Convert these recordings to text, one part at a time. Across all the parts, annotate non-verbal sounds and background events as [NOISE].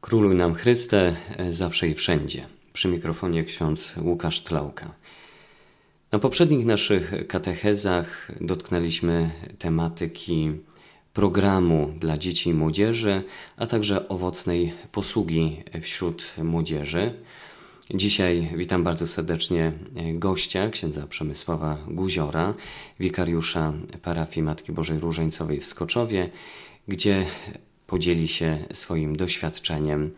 Króluj nam Chryste, e, zawsze i wszędzie. Przy mikrofonie ksiądz Łukasz Tlauka. Na poprzednich naszych katechezach dotknęliśmy tematyki programu dla dzieci i młodzieży, a także owocnej posługi wśród młodzieży. Dzisiaj witam bardzo serdecznie gościa, księdza Przemysława Guziora, wikariusza parafii Matki Bożej Różańcowej w Skoczowie, gdzie podzieli się swoim doświadczeniem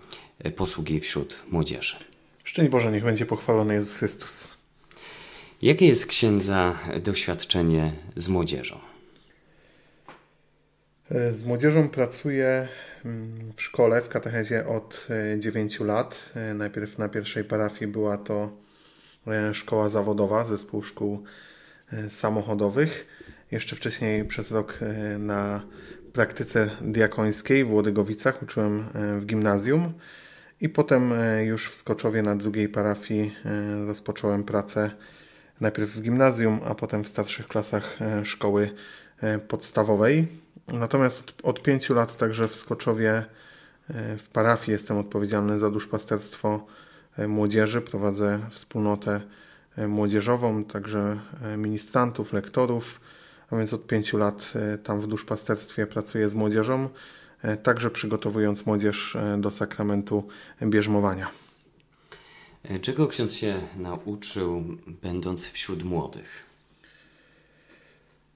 posługi wśród młodzieży. Szczęść Boże, niech będzie pochwalony Jezus Chrystus. Jakie jest księdza doświadczenie z młodzieżą? Z młodzieżą pracuję mm, w szkole, w katechezie od 9 e, lat. E, najpierw na pierwszej parafii była to e, szkoła zawodowa, zespół szkół samochodowych. Jeszcze wcześniej przez rok na praktyce diakońskiej w Łodygowicach uczyłem w gimnazjum i potem już w Skoczowie na drugiej parafii rozpocząłem pracę najpierw w gimnazjum, a potem w starszych klasach szkoły podstawowej. Natomiast od, od pięciu lat także w Skoczowie e, w parafii jestem odpowiedzialny za duszpasterstwo e, młodzieży. Prowadzę wspólnotę e, młodzieżową, także ministrantów, lektorów, a więc od pięciu lat tam w duszpasterstwie pracuję z młodzieżą, także przygotowując młodzież do sakramentu bierzmowania. Czego ksiądz się nauczył, będąc wśród młodych?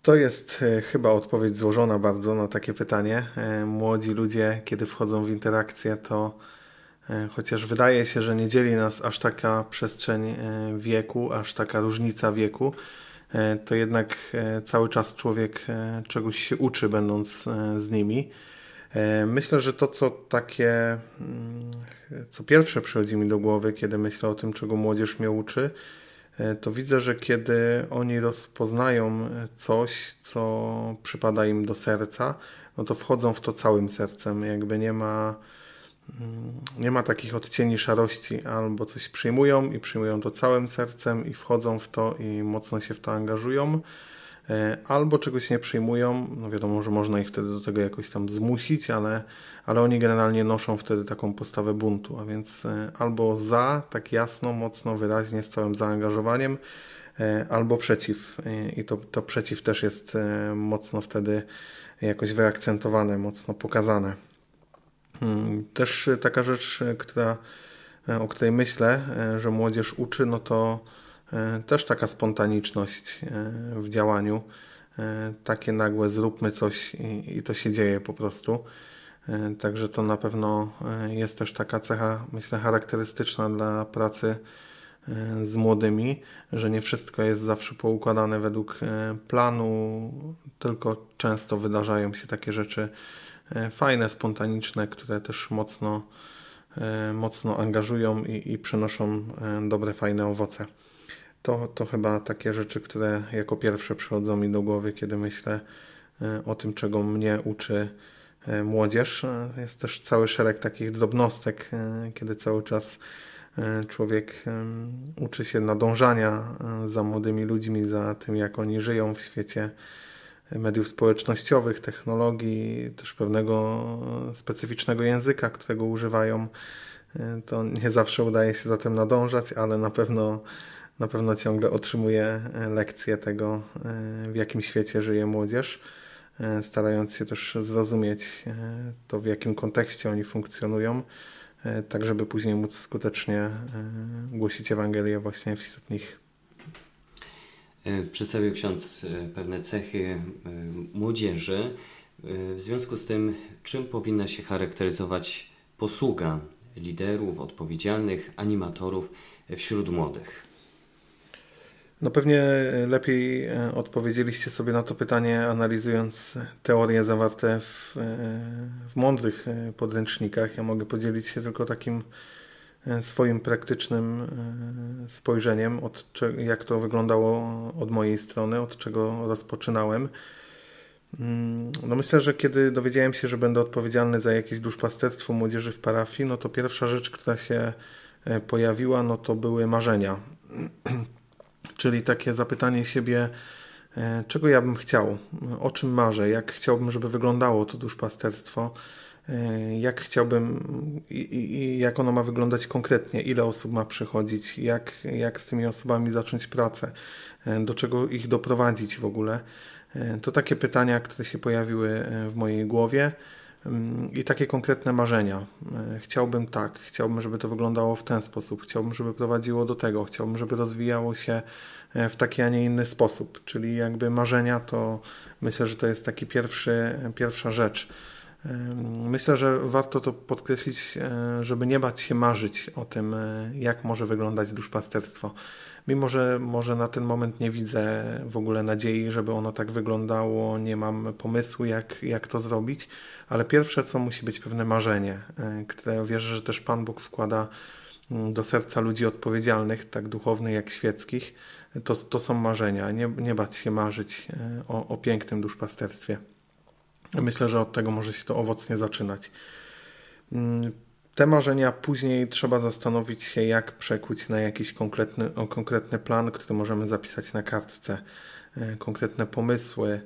To jest e, chyba odpowiedź złożona bardzo na takie pytanie. E, młodzi ludzie, kiedy wchodzą w interakcję, to e, chociaż wydaje się, że nie dzieli nas aż taka przestrzeń wieku, aż taka różnica wieku, to jednak cały czas człowiek czegoś się uczy, będąc z nimi. Myślę, że to, co takie, mm, co pierwsze przychodzi mi do głowy, kiedy myślę o tym, czego młodzież mnie uczy, E, to widzę, że kiedy oni rozpoznają coś, co przypada im do serca, no to wchodzą w to całym sercem. Jakby nie ma, nie ma takich odcieni szarości, albo coś przyjmują i przyjmują to całym sercem i wchodzą w to i mocno się w to angażują E, albo czegoś nie przyjmują. No wiadomo, że można ich wtedy do tego jakoś tam zmusić, ale, ale oni generalnie noszą wtedy taką postawę buntu, a więc e, albo za, tak jasno, mocno, wyraźnie, z całym zaangażowaniem, e, albo przeciw. I to, to przeciw też jest mocno wtedy jakoś wyakcentowane, mocno pokazane. Hmm, też taka rzecz, która, o której myślę, że młodzież uczy, no to E, też taka spontaniczność e, w działaniu, e, takie nagłe zróbmy coś i, i to się dzieje po prostu. Także to na pewno jest też taka cecha, myślę, charakterystyczna dla pracy z młodymi, że nie wszystko jest zawsze poukładane według planu, tylko często wydarzają się takie rzeczy fajne, spontaniczne, które też mocno, mocno angażują i, i przynoszą dobre, fajne owoce. To, to chyba takie rzeczy, które jako pierwsze przychodzą mi do głowy, kiedy myślę e, o tym, czego mnie uczy e, młodzież. E, jest też cały szereg takich drobnostek, kiedy cały czas człowiek uczy się nadążania za młodymi ludźmi, za tym, jak oni żyją w świecie mediów społecznościowych, technologii, też pewnego specyficznego języka, którego używają. To nie zawsze udaje się za tym nadążać, ale na pewno na pewno ciągle otrzymuje e, lekcje tego, e, w jakim świecie żyje młodzież, e, starając się też zrozumieć to, w jakim kontekście oni funkcjonują, tak żeby później móc skutecznie głosić Ewangelię właśnie wśród nich. Przedstawił ksiądz pewne cechy młodzieży. W związku z tym, czym powinna się charakteryzować posługa liderów, odpowiedzialnych, animatorów wśród młodych? No pewnie lepiej e, odpowiedzieliście sobie na to pytanie, analizując teorie zawarte w, e, w mądrych e, podręcznikach. Ja mogę podzielić się tylko takim swoim praktycznym spojrzeniem, od jak to wyglądało od mojej strony, od czego rozpoczynałem. Mm, no myślę, że kiedy dowiedziałem się, że będę odpowiedzialny za jakieś duszpasterstwo młodzieży w parafii, no to pierwsza rzecz, która się pojawiła, no to były marzenia [CLEARS THROAT] czyli takie zapytanie siebie, e, czego ja bym chciał, o czym marzę, jak chciałbym, żeby wyglądało to duszpasterstwo, jak chciałbym i, i, jak ono ma wyglądać konkretnie, ile osób ma przychodzić, jak, jak z tymi osobami zacząć pracę, do czego ich doprowadzić w ogóle. To takie pytania, które się pojawiły w mojej głowie i takie konkretne marzenia. E, chciałbym tak, chciałbym, żeby to wyglądało w ten sposób, chciałbym, żeby prowadziło do tego, chciałbym, żeby rozwijało się e, w taki, a nie inny sposób. Czyli jakby marzenia to myślę, że to jest taki pierwszy, pierwsza rzecz. Myślę, że warto to podkreślić, e, żeby nie bać się marzyć o tym, jak może wyglądać duszpasterstwo mimo że może na ten moment nie widzę w ogóle nadziei, żeby ono tak wyglądało, nie mam pomysłu, jak, jak to zrobić, ale pierwsze co musi być pewne marzenie, e, które wierzę, że też Pan Bóg wkłada mm, do serca ludzi odpowiedzialnych, tak duchownych jak świeckich, to, to są marzenia. Nie, nie bać się marzyć e, o, o pięknym duszpasterstwie. Myślę, że od tego może się to owocnie zaczynać. Mm, te marzenia później trzeba zastanowić się, jak przekuć na jakiś konkretny, konkretny plan, który możemy zapisać na kartce, e, konkretne pomysły.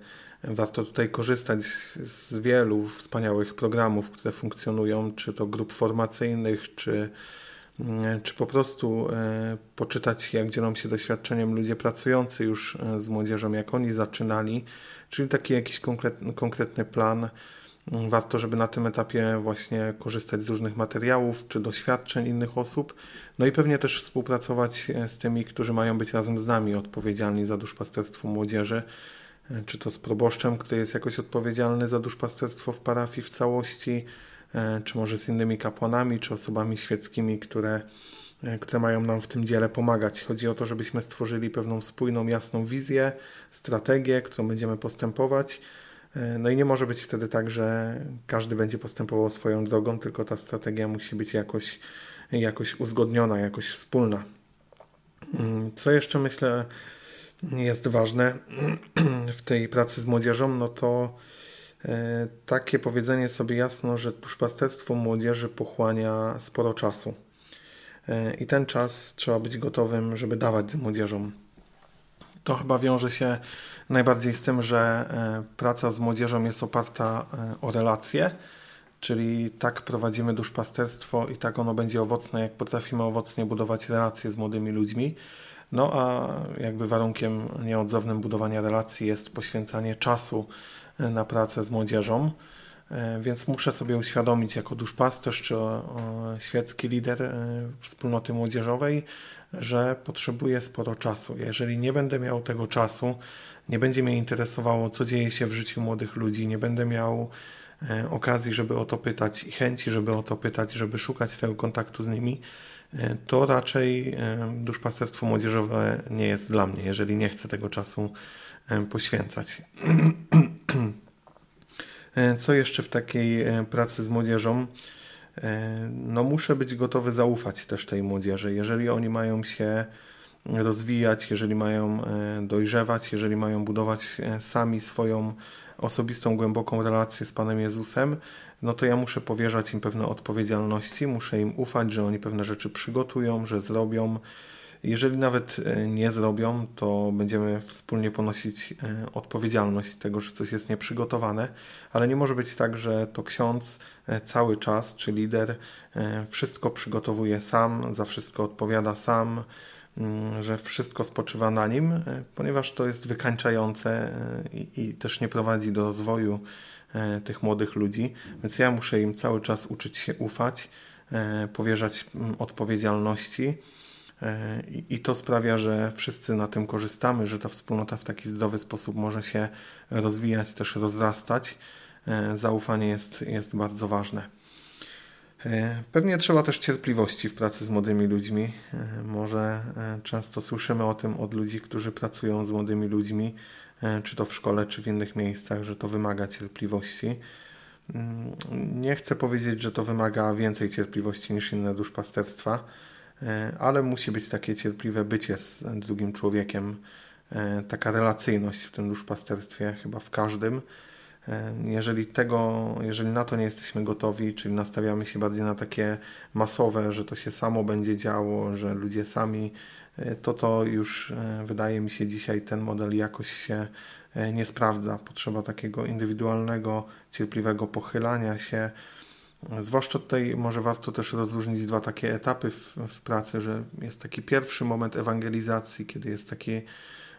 Warto tutaj korzystać z wielu wspaniałych programów, które funkcjonują, czy to grup formacyjnych, czy, czy po prostu e, poczytać, jak dzielą się doświadczeniem ludzie pracujący już e, z młodzieżą, jak oni zaczynali, czyli taki jakiś konkretny, plan Warto, żeby na tym etapie właśnie korzystać z różnych materiałów czy doświadczeń innych osób, no i pewnie też współpracować e, z tymi, którzy mają być razem z nami odpowiedzialni za duszpasterstwo młodzieży, e, czy to z proboszczem, który jest jakoś odpowiedzialny za duszpasterstwo w parafii w całości, e, czy może z innymi kapłanami, czy osobami świeckimi, które, które mają nam w tym dziele pomagać. Chodzi o to, żebyśmy stworzyli pewną spójną, jasną wizję, strategię, którą będziemy postępować E, no i nie może być wtedy tak, że każdy będzie postępował swoją drogą, tylko ta strategia musi być jakoś, jakoś uzgodniona, jakoś wspólna. Mm, co jeszcze myślę jest ważne w tej pracy z młodzieżą, no to e, takie powiedzenie sobie jasno, że duszpasterstwo młodzieży pochłania sporo czasu. E, I ten czas trzeba być gotowym, żeby dawać z młodzieżą. To chyba wiąże się najbardziej z tym, że e, praca z młodzieżą jest oparta e, o relacje, czyli tak prowadzimy duszpasterstwo i tak ono będzie owocne, jak potrafimy owocnie budować relacje z młodymi ludźmi. No a jakby warunkiem nieodzownym budowania relacji jest poświęcanie czasu e, na pracę z młodzieżą. Więc muszę sobie uświadomić jako duszpasterz czy świecki lider wspólnoty młodzieżowej, że potrzebuję sporo czasu. Jeżeli nie będę miał tego czasu, nie będzie mnie interesowało, co dzieje się w życiu młodych ludzi, nie będę miał e, okazji, żeby o to pytać i chęci, żeby o to pytać, żeby szukać tego kontaktu z nimi, e, to raczej e, duszpasterstwo młodzieżowe nie jest dla mnie, jeżeli nie chcę tego czasu poświęcać. [CLEARS THROAT] Co jeszcze w takiej pracy z młodzieżą? No, muszę być gotowy zaufać też tej młodzieży. Jeżeli oni mają się rozwijać, jeżeli mają e, dojrzewać, jeżeli mają budować e, sami swoją osobistą, głęboką relację z Panem Jezusem, no to ja muszę powierzać im pewne odpowiedzialności, muszę im ufać, że oni pewne rzeczy przygotują, że zrobią. Jeżeli nawet e, nie zrobią, to będziemy wspólnie ponosić odpowiedzialność tego, że coś jest nieprzygotowane, ale nie może być tak, że to ksiądz cały czas, czy lider, wszystko przygotowuje sam, za wszystko odpowiada sam, Mm, że wszystko spoczywa na nim, e, ponieważ to jest wykańczające e, i, i, też nie prowadzi do rozwoju e, tych młodych ludzi, więc ja muszę im cały czas uczyć się ufać, powierzać mm, odpowiedzialności. I, I to sprawia, że wszyscy na tym korzystamy, że ta wspólnota w taki zdrowy sposób może się rozwijać, też rozrastać. Zaufanie jest, jest bardzo ważne. E, pewnie trzeba też cierpliwości w pracy z młodymi ludźmi. E, może e, często słyszymy o tym od ludzi, którzy pracują z młodymi ludźmi, czy to w szkole, czy w innych miejscach, że to wymaga cierpliwości. Mm, nie chcę powiedzieć, że to wymaga więcej cierpliwości niż inne duszpasterstwa, ale musi być takie cierpliwe bycie z drugim człowiekiem, taka relacyjność w tym duszpasterstwie, chyba w każdym. E, jeżeli tego, jeżeli na to nie jesteśmy gotowi, czyli nastawiamy się bardziej na takie masowe, że to się samo będzie działo, że ludzie sami, e, to to już e, wydaje mi się dzisiaj ten model jakoś się nie sprawdza. Potrzeba takiego indywidualnego, cierpliwego pochylania się, Zwłaszcza tutaj może warto też rozróżnić dwa takie etapy w, w pracy, że jest taki pierwszy moment ewangelizacji, kiedy jest taki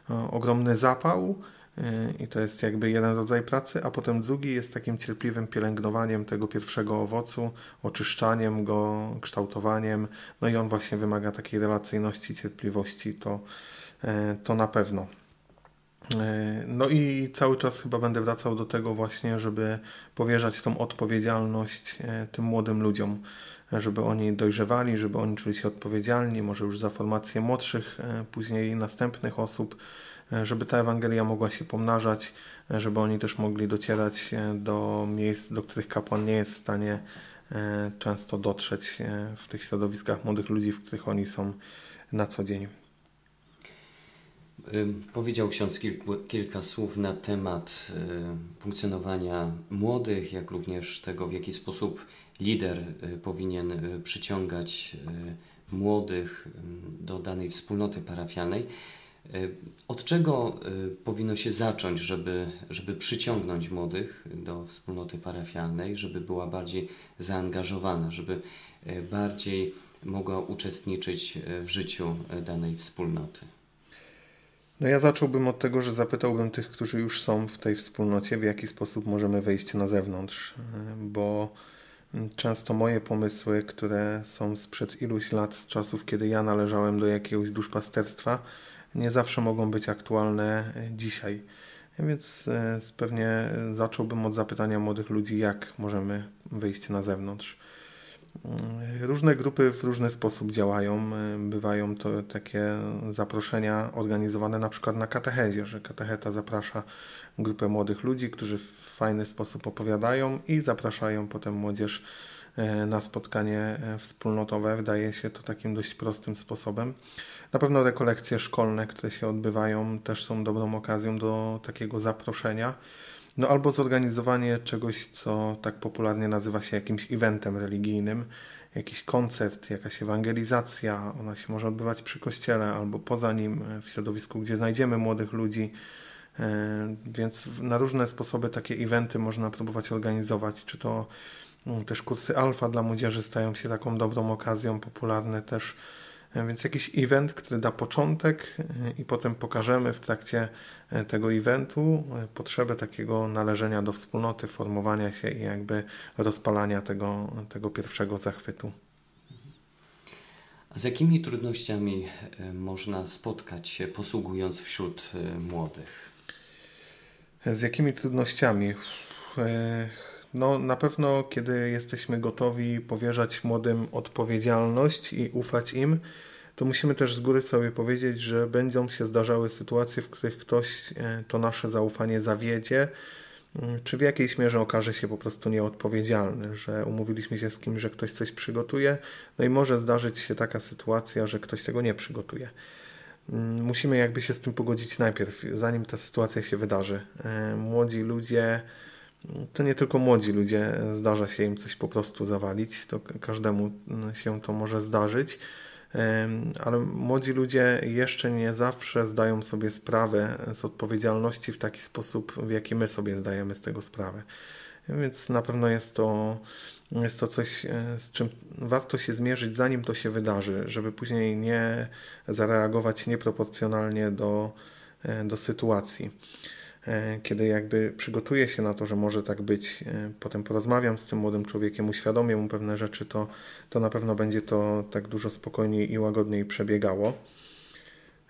o, ogromny zapał yy, i to jest jakby jeden rodzaj pracy, a potem drugi jest takim cierpliwym pielęgnowaniem tego pierwszego owocu, oczyszczaniem go, kształtowaniem, no i on właśnie wymaga takiej relacyjności, cierpliwości, to, yy, to na pewno. E, no i cały czas chyba będę wracał do tego właśnie, żeby powierzać tą odpowiedzialność e, tym młodym ludziom, żeby oni dojrzewali, żeby oni czuli się odpowiedzialni, może już za formację młodszych, e, później następnych osób, żeby ta Ewangelia mogła się pomnażać, żeby oni też mogli docierać do miejsc, do których kapłan nie jest w stanie często dotrzeć w tych środowiskach młodych ludzi, w których oni są na co dzień. Powiedział ksiądz kilku, kilka słów na temat funkcjonowania młodych, jak również tego, w jaki sposób lider y, powinien y, przyciągać y, młodych do danej wspólnoty parafialnej. Od czego powinno się zacząć, żeby, żeby przyciągnąć młodych do wspólnoty parafialnej, żeby była bardziej zaangażowana, żeby bardziej mogła uczestniczyć w życiu danej wspólnoty? No ja zacząłbym od tego, że zapytałbym tych, którzy już są w tej wspólnocie, w jaki sposób możemy wejść na zewnątrz, bo często moje pomysły, które są sprzed iluś lat, z czasów, kiedy ja należałem do jakiegoś duszpasterstwa, nie zawsze mogą być aktualne dzisiaj. Więc e, pewnie zacząłbym od zapytania młodych ludzi, jak możemy wyjść na zewnątrz. Mm, różne grupy w różny sposób działają. Bywają to takie zaproszenia organizowane na przykład na katechezie, że katecheta zaprasza grupę młodych ludzi, którzy w fajny sposób opowiadają i zapraszają potem młodzież e, na spotkanie e, wspólnotowe. Wydaje się to takim dość prostym sposobem. Na pewno rekolekcje szkolne, które się odbywają, też są dobrą okazją do takiego zaproszenia. No albo zorganizowanie czegoś, co tak popularnie nazywa się jakimś eventem religijnym, jakiś koncert, jakaś ewangelizacja, ona się może odbywać przy kościele albo poza nim, w środowisku, gdzie znajdziemy młodych ludzi. E, więc na różne sposoby takie eventy można próbować organizować, czy to mm, też kursy alfa dla młodzieży stają się taką dobrą okazją, popularne też E, więc jakiś event, który da początek e, i potem pokażemy w trakcie e, tego eventu potrzebę takiego należenia do wspólnoty, formowania się i jakby rozpalania tego, tego pierwszego zachwytu. A z jakimi trudnościami można spotkać się posługując wśród młodych? Z jakimi trudnościami? No, na pewno, kiedy jesteśmy gotowi powierzać młodym odpowiedzialność i ufać im, to musimy też z góry sobie powiedzieć, że będą się zdarzały sytuacje, w których ktoś e, to nasze zaufanie zawiedzie, mm, czy w jakiejś mierze okaże się po prostu nieodpowiedzialny, że umówiliśmy się z kimś, że ktoś coś przygotuje, no i może zdarzyć się taka sytuacja, że ktoś tego nie przygotuje. Mm, musimy jakby się z tym pogodzić najpierw, zanim ta sytuacja się wydarzy. E, młodzi ludzie to nie tylko młodzi ludzie, zdarza się im coś po prostu zawalić, to każdemu się to może zdarzyć, ale młodzi ludzie jeszcze nie zawsze zdają sobie sprawę z odpowiedzialności w taki sposób, w jaki my sobie zdajemy z tego sprawę. Więc na pewno jest to, jest to coś, e, z czym warto się zmierzyć, zanim to się wydarzy, żeby później nie zareagować nieproporcjonalnie do, e, do sytuacji. E, kiedy jakby przygotuję się na to, że może tak być, e, potem porozmawiam z tym młodym człowiekiem, uświadomię mu pewne rzeczy, to, to na pewno będzie to tak dużo spokojniej i łagodniej przebiegało.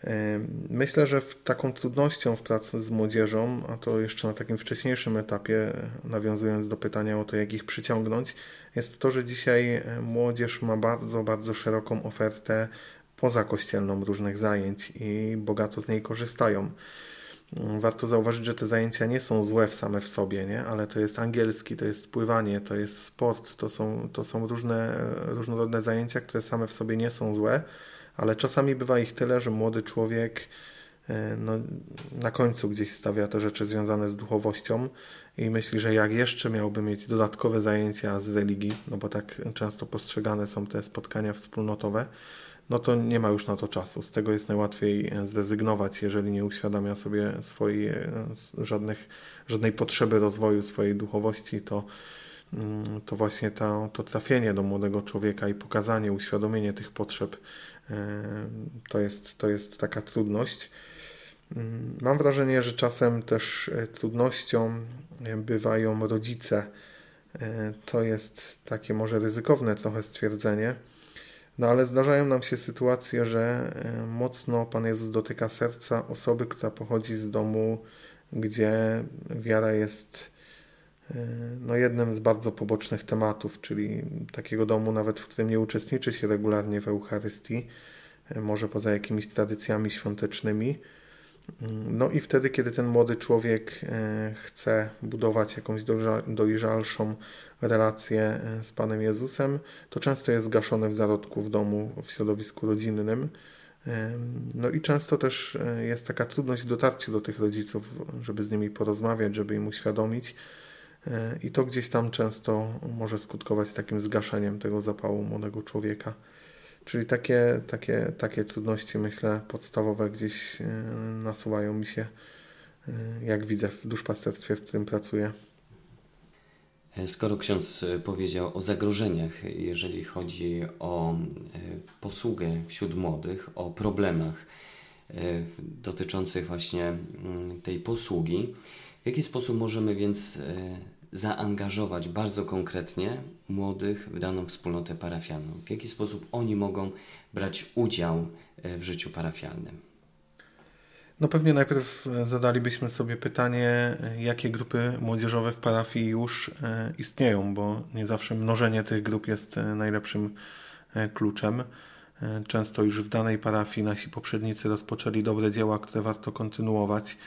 E, myślę, że taką trudnością w pracy z młodzieżą, a to jeszcze na takim wcześniejszym etapie, nawiązując do pytania o to, jak ich przyciągnąć, jest to, że dzisiaj młodzież ma bardzo, bardzo szeroką ofertę pozakościelną różnych zajęć i bogato z niej korzystają. Warto zauważyć, że te zajęcia nie są złe w same w sobie, nie? ale to jest angielski, to jest pływanie, to jest sport, to są, to są różne, różnorodne zajęcia, które same w sobie nie są złe, ale czasami bywa ich tyle, że młody człowiek e, no, na końcu gdzieś stawia te rzeczy związane z duchowością i myśli, że jak jeszcze miałby mieć dodatkowe zajęcia z religii, no bo tak często postrzegane są te spotkania wspólnotowe, no to nie ma już na to czasu. Z tego jest najłatwiej e, zrezygnować, jeżeli nie uświadamia sobie swojej, e, żadnych, żadnej potrzeby rozwoju swojej duchowości, to, mm, to właśnie to, to trafienie do młodego człowieka i pokazanie, uświadomienie tych potrzeb to jest, to jest taka trudność. Mm, mam wrażenie, że czasem też trudnością bywają rodzice. To jest takie może ryzykowne trochę stwierdzenie, no ale zdarzają nam się sytuacje, że e, mocno Pan Jezus dotyka serca osoby, która pochodzi z domu, gdzie wiara jest e, no, jednym z bardzo pobocznych tematów, czyli takiego domu, nawet w którym nie uczestniczy się regularnie w Eucharystii, e, może poza jakimiś tradycjami świątecznymi. No i wtedy, kiedy ten młody człowiek chce budować jakąś dojrzalszą relacje e, z Panem Jezusem, to często jest zgaszone w zarodku w domu, w środowisku rodzinnym. No i często też e, jest taka trudność w dotarciu do tych rodziców, żeby z nimi porozmawiać, żeby im uświadomić. E, I to gdzieś tam często może skutkować takim zgaszeniem tego zapału młodego człowieka. Czyli takie, takie, takie trudności, myślę, podstawowe gdzieś nasuwają mi się, jak widzę w duszpasterstwie, w którym pracuję. E, skoro ksiądz e, powiedział o zagrożeniach, jeżeli chodzi o e, posługę wśród młodych, o problemach dotyczących właśnie mm, tej posługi, w jaki sposób możemy więc zaangażować bardzo konkretnie młodych w daną wspólnotę parafialną? W jaki sposób oni mogą brać udział w życiu parafialnym? No pewnie najpierw e, zadalibyśmy sobie pytanie, e, jakie grupy młodzieżowe w parafii już e, istnieją, bo nie zawsze mnożenie tych grup jest najlepszym kluczem. Często już w danej parafii nasi poprzednicy rozpoczęli dobre dzieła, które warto kontynuować.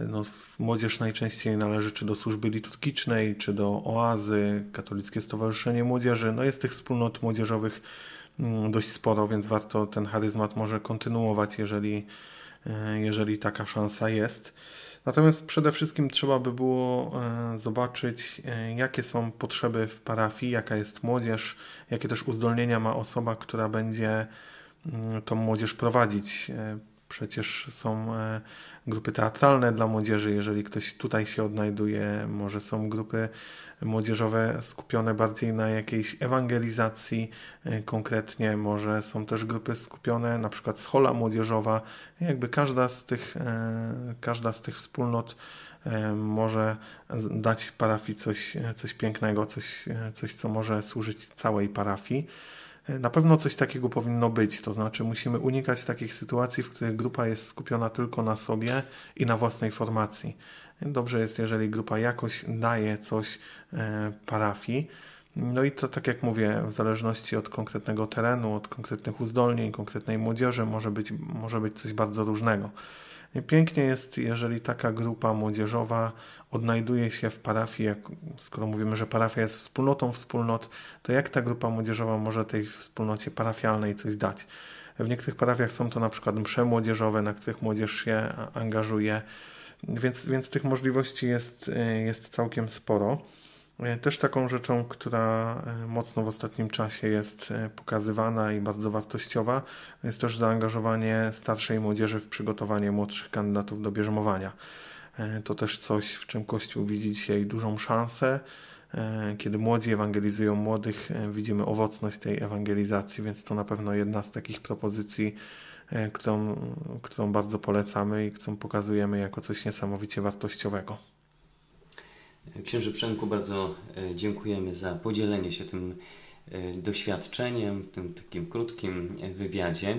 No, młodzież najczęściej należy czy do służby liturgicznej, czy do oazy, Katolickie Stowarzyszenie Młodzieży. No jest tych wspólnot młodzieżowych mm, dość sporo, więc warto ten charyzmat może kontynuować, jeżeli E, jeżeli taka szansa jest. Natomiast przede wszystkim trzeba by było e, zobaczyć, e, jakie są potrzeby w parafii, jaka jest młodzież, jakie też uzdolnienia ma osoba, która będzie mm, tą młodzież prowadzić. Przecież są grupy teatralne dla młodzieży, jeżeli ktoś tutaj się odnajduje, może są grupy młodzieżowe skupione bardziej na jakiejś ewangelizacji e, konkretnie, może są też grupy skupione, na przykład schola młodzieżowa, jakby każda z tych, e, każda z tych wspólnot e, może dać parafii coś, coś pięknego, coś, coś, co może służyć całej parafii. Na pewno coś takiego powinno być, to znaczy musimy unikać takich sytuacji, w których grupa jest skupiona tylko na sobie i na własnej formacji. Dobrze jest, jeżeli grupa jakoś daje coś e, parafii. No i to tak jak mówię, w zależności od konkretnego terenu, od konkretnych uzdolnień, konkretnej młodzieży może być, może być coś bardzo różnego. Pięknie jest, jeżeli taka grupa młodzieżowa odnajduje się w parafii, skoro mówimy, że parafia jest wspólnotą wspólnot, to jak ta grupa młodzieżowa może tej wspólnocie parafialnej coś dać? W niektórych parafiach są to na przykład msze młodzieżowe, na których młodzież się angażuje, więc, więc tych możliwości jest, jest całkiem sporo. Też taką rzeczą, która e, mocno w ostatnim czasie jest e, pokazywana i bardzo wartościowa, jest też zaangażowanie starszej młodzieży w przygotowanie młodszych kandydatów do bierzmowania. E, to też coś, w czym Kościół widzi dzisiaj dużą szansę. Kiedy młodzi ewangelizują młodych, widzimy owocność tej ewangelizacji, więc to na pewno jedna z takich propozycji, którą, którą bardzo polecamy i którą pokazujemy jako coś niesamowicie wartościowego. Księży Przemku, bardzo e, dziękujemy za podzielenie się tym e, doświadczeniem tym takim krótkim wywiadzie.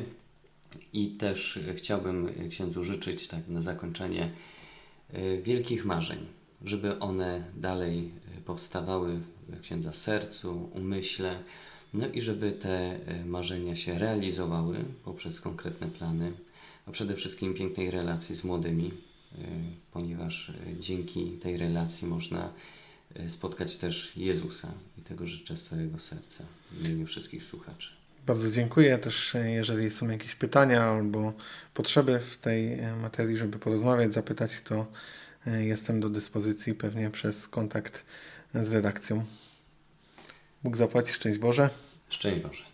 I też chciałbym księdzu życzyć tak na zakończenie e, wielkich marzeń, żeby one dalej powstawały w księdza sercu, umyśle, no i żeby te marzenia się realizowały poprzez konkretne plany, a przede wszystkim pięknej relacji z młodymi, ponieważ y, dzięki tej relacji można y, spotkać też Jezusa i tego życzę z całego serca w imieniu wszystkich słuchaczy. Bardzo dziękuję też, jeżeli są jakieś pytania albo potrzeby w tej materii, żeby porozmawiać, zapytać, to jestem do dyspozycji pewnie przez kontakt z redakcją. Bóg zapłaci. Szczęść Boże. Szczęść Boże.